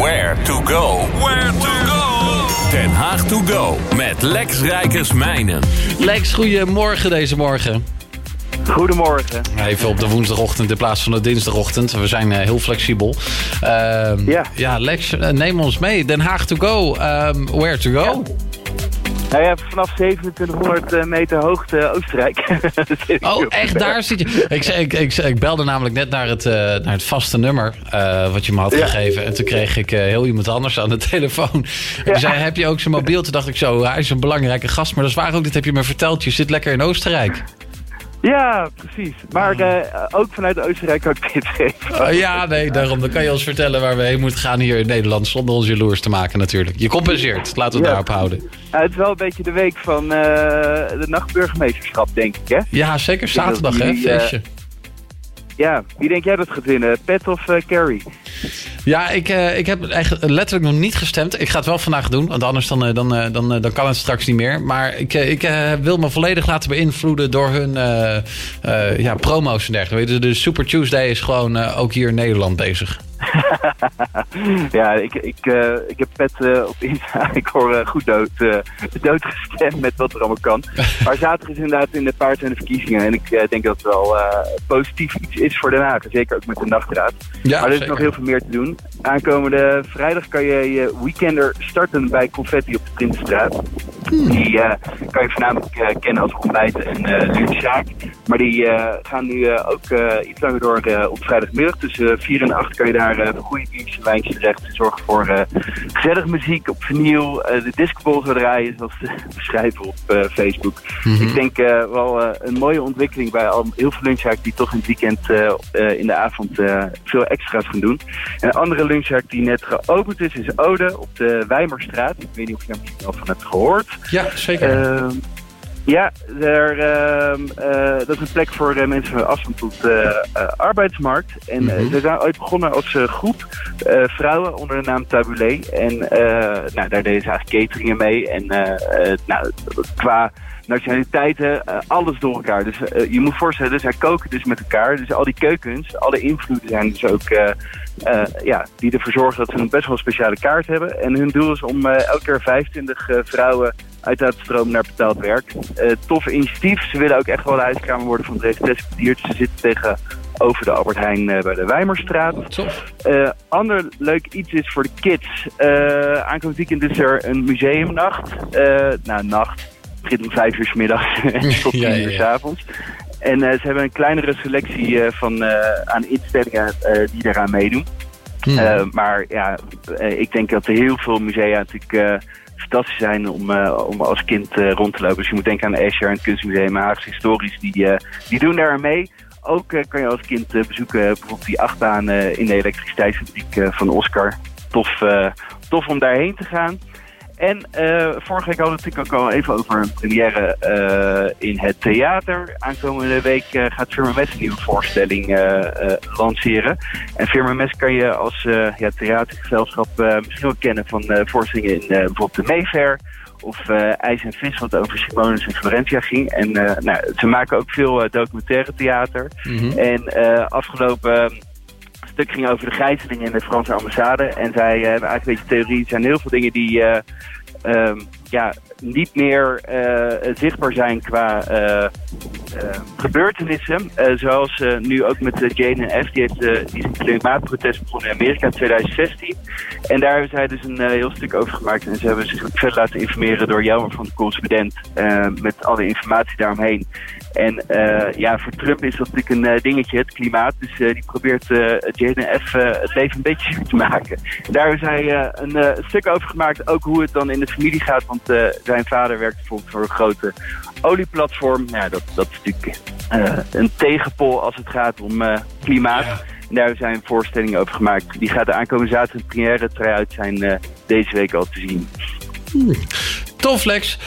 Where to go? Where to go? Den Haag to go met Lex Rijkersmijnen. Lex, goedemorgen deze morgen. Goedemorgen. Even op de woensdagochtend in plaats van de dinsdagochtend. We zijn uh, heel flexibel. Uh, ja. ja, Lex, uh, neem ons mee. Den Haag to go. Um, where to go? Ja. Nou ja, vanaf 2700 meter hoogte Oostenrijk. oh, echt? Daar zit je. Ik, ik, ik, ik, belde namelijk net naar het, uh, naar het vaste nummer uh, wat je me had ja. gegeven. En toen kreeg ik uh, heel iemand anders aan de telefoon. En die zei, heb je ook zijn mobiel? Toen dacht ik zo, hij is een belangrijke gast. Maar dat is waar ook, dit heb je me verteld. Je zit lekker in Oostenrijk. Ja, precies. Maar uh, ook vanuit Oostenrijk kan ik dit geven. Uh, ja, nee, daarom. Dan kan je ons vertellen waar we heen moeten gaan hier in Nederland. Zonder ons jaloers te maken natuurlijk. Je compenseert. Laten we het ja. daarop houden. Uh, het is wel een beetje de week van eh, de nachtburgemeesterschap, denk ik, hè? Ja, zeker. Zaterdag, hè? Feestje. Ja, wie denk jij dat gaat winnen? Pet of uh, Carrie? Ja, ik, uh, ik heb eigenlijk letterlijk nog niet gestemd. Ik ga het wel vandaag doen, want anders dan, uh, dan, dan, dan kan het straks niet meer. Maar ik, ik wil me volledig laten beïnvloeden door hun ja, promo's en dergelijke. De Super Tuesday is gewoon ook hier in Nederland bezig. ja, ik, ik, uh, ik heb pet uh, op Insta. Ik hoor uh, goed dood, doodgestemd met wat er allemaal kan. Maar zaterdag is inderdaad in de paard en de verkiezingen. En ik denk dat het wel positief iets is voor Den Haag. Zeker ook met de nachtraad. Ja, maar er is zeker. nog heel veel meer te doen. Aankomende vrijdag kan je je weekender starten bij Confetti op de Prinsenstraat. Hmm. Die kan je voornamelijk kennen als ontbijten en lunchzaak. Maar die gaan nu ook iets langer door op vrijdagmiddag. Tussen 4 en 8 kan je daar uh, goede biertjes en wijntjes terecht. Zorgen voor gezellige muziek op. Uh, de discobol zou draaien, zoals te beschrijven op Facebook. Mm -hmm. Ik denk wel een mooie ontwikkeling bij al heel veel lunchzaken die toch in het weekend in de avond veel extra's gaan doen. En een andere lunchzaak die net geopend is, is Ode op de Wijmerstraat. Ik weet niet of je daar misschien al van hebt gehoord. Ja, zeker. Ehm, ja, er, uh, uh, dat is een plek voor mensen met afstand tot de arbeidsmarkt. En mm -hmm. ze zijn ooit begonnen als groep vrouwen onder de naam Tabulé. En nou, daar deden ze eigenlijk cateringen mee. En nou, qua nationaliteiten, alles door elkaar. Dus je moet voorstellen, zij koken dus met elkaar. Dus al die keukens, alle invloeden zijn dus ook... Uh, ja, die ervoor zorgen dat ze een best wel speciale kaart hebben. En hun doel is om uh, elke keer 25 uh, vrouwen uit te stromen naar betaald werk. toffe initiatief. Ze willen ook echt wel de huiskamer worden van het Rechtstreeks Ze zitten tegenover de Albert Heijn bij de Wijmerstraat. ander leuk iets is voor de kids. aankomend weekend is er een museumnacht. nou, nacht. Het begint om vijf uur s middags tot tien ja, ja, ja. uur s avonds. En uh, ze hebben een kleinere selectie uh, van, uh, aan instellingen die daaraan meedoen. Hmm. maar ja, ik denk dat er heel veel musea natuurlijk fantastisch zijn om, om als kind rond te lopen. Dus je moet denken aan Escher en het Kunstmuseum Haagse Historisch. Die, die doen daar mee. Ook kan je als kind bezoeken bijvoorbeeld die achtbaan in de elektriciteitsfabriek van Oscar. Tof, tof om daarheen te gaan. En uh, vorige week hadden we het natuurlijk ook al even over een première uh, in het theater. Aankomende week uh, gaat Firma Mes een nieuwe voorstelling lanceren. En Firma Mes kan je als ja, theatergezelschap misschien wel kennen van voorstellingen in bijvoorbeeld de Mayfair of IJs en Vis, wat over Simonis en Florentia ging. En nou, ze maken ook veel documentaire theater. Mm -hmm. En afgelopen stuk ging over de gijzeling in de Franse ambassade. En zij uh, hebben eigenlijk een beetje theorie. Er zijn heel veel dingen die um, ja, niet meer uh, zichtbaar zijn qua gebeurtenissen. zoals nu ook met Jane F. Die heeft die klimaatprotest begonnen in Amerika in 2016. En daar hebben zij dus een heel stuk over gemaakt. En ze hebben zich verder laten informeren door Jelmer van de correspondent. met alle informatie daaromheen. En ja, voor Trump is dat natuurlijk een dingetje, het klimaat. Dus die probeert JNF het leven een beetje te maken. Daar hebben zij een stuk over gemaakt, ook hoe het dan in de familie gaat. Want zijn vader werkt bijvoorbeeld voor een grote olieplatform. Ja, dat, dat is natuurlijk een tegenpol als het gaat om klimaat. Ja. En daar zijn voorstellingen over gemaakt. Die gaat de aankomende zaterdag première try-out zijn deze week al te zien. Hmm. Tof, Lex.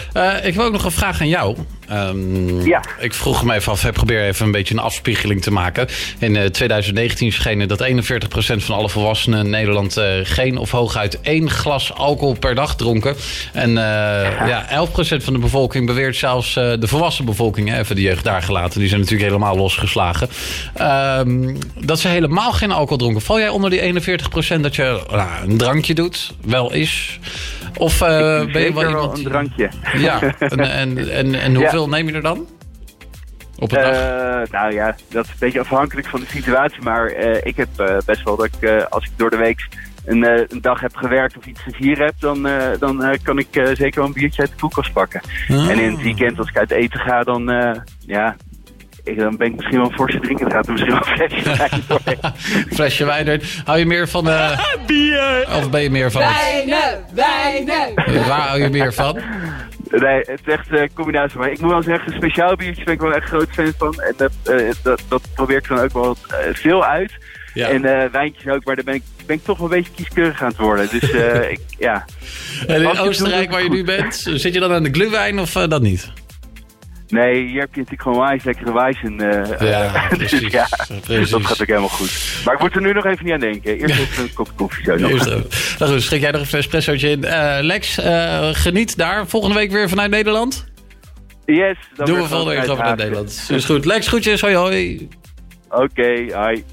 ik heb ook nog een vraag aan jou. Ehm, Ja. Ik vroeg me even af, ik probeer even een beetje een afspiegeling te maken. In eh, 2019 schenen dat 41% van alle volwassenen in Nederland eh, geen of hooguit één glas alcohol per dag dronken. En eh, ja. 11% van de bevolking beweert zelfs eh, de volwassen bevolking, hè, even de jeugd daar gelaten, die zijn natuurlijk helemaal losgeslagen. ehm, dat ze helemaal geen alcohol dronken. Val jij onder die 41% dat je nou, een drankje doet? Wel is. Of eh, ben je wel iemand... een drankje. ja, en, en, en, en hoeveel neem je er dan? Op een dag? Eh, nou ja, dat is een beetje afhankelijk van de situatie. Maar eh, ik heb best wel dat ik, als ik door de week een, een dag heb gewerkt of iets te vieren heb, dan, dan kan ik zeker wel een biertje uit de koelkast pakken. Ah. En in het weekend, als ik uit eten ga, dan, ja, ik, dan ben ik misschien wel een forse drinker. Het gaat er misschien wel een flesje wijn doorheen. Flesje wijn erin. Hou je meer van... eh Bier! of ben je meer van... Wijnen, wijnen. waar hou je meer van? Nee, het is echt een combinatie. Maar ik moet wel zeggen, speciaal biertjes ben ik wel echt groot fan van. En dat, eh, dat, dat probeer ik dan ook wel eh, veel uit. Ja. En eh, wijntjes ook, maar daar ben ik, ben ik toch wel een beetje kieskeurig aan het worden. Dus eh, ik, ja. En in Als je het Oostenrijk, waar je nu bent, zit je dan aan de glühwein of eh, dat niet? Nee, hier heb je natuurlijk gewoon wijs, lekkere wijs. En, eh, Ja, dus precies. ja, Precies. dat gaat ook helemaal goed. Maar ik moet er nu nog even niet aan denken. Eerst even een kop koffie zo even. Nou goed, schrik jij nog een espressootje in. Eh, Lex, eh, geniet daar. Volgende week weer vanuit Nederland. Yes. dan Doen weer we volgende week vanuit uit Nederland. Is goed. Lex, groetjes. Hoi hoi. Oké, hi.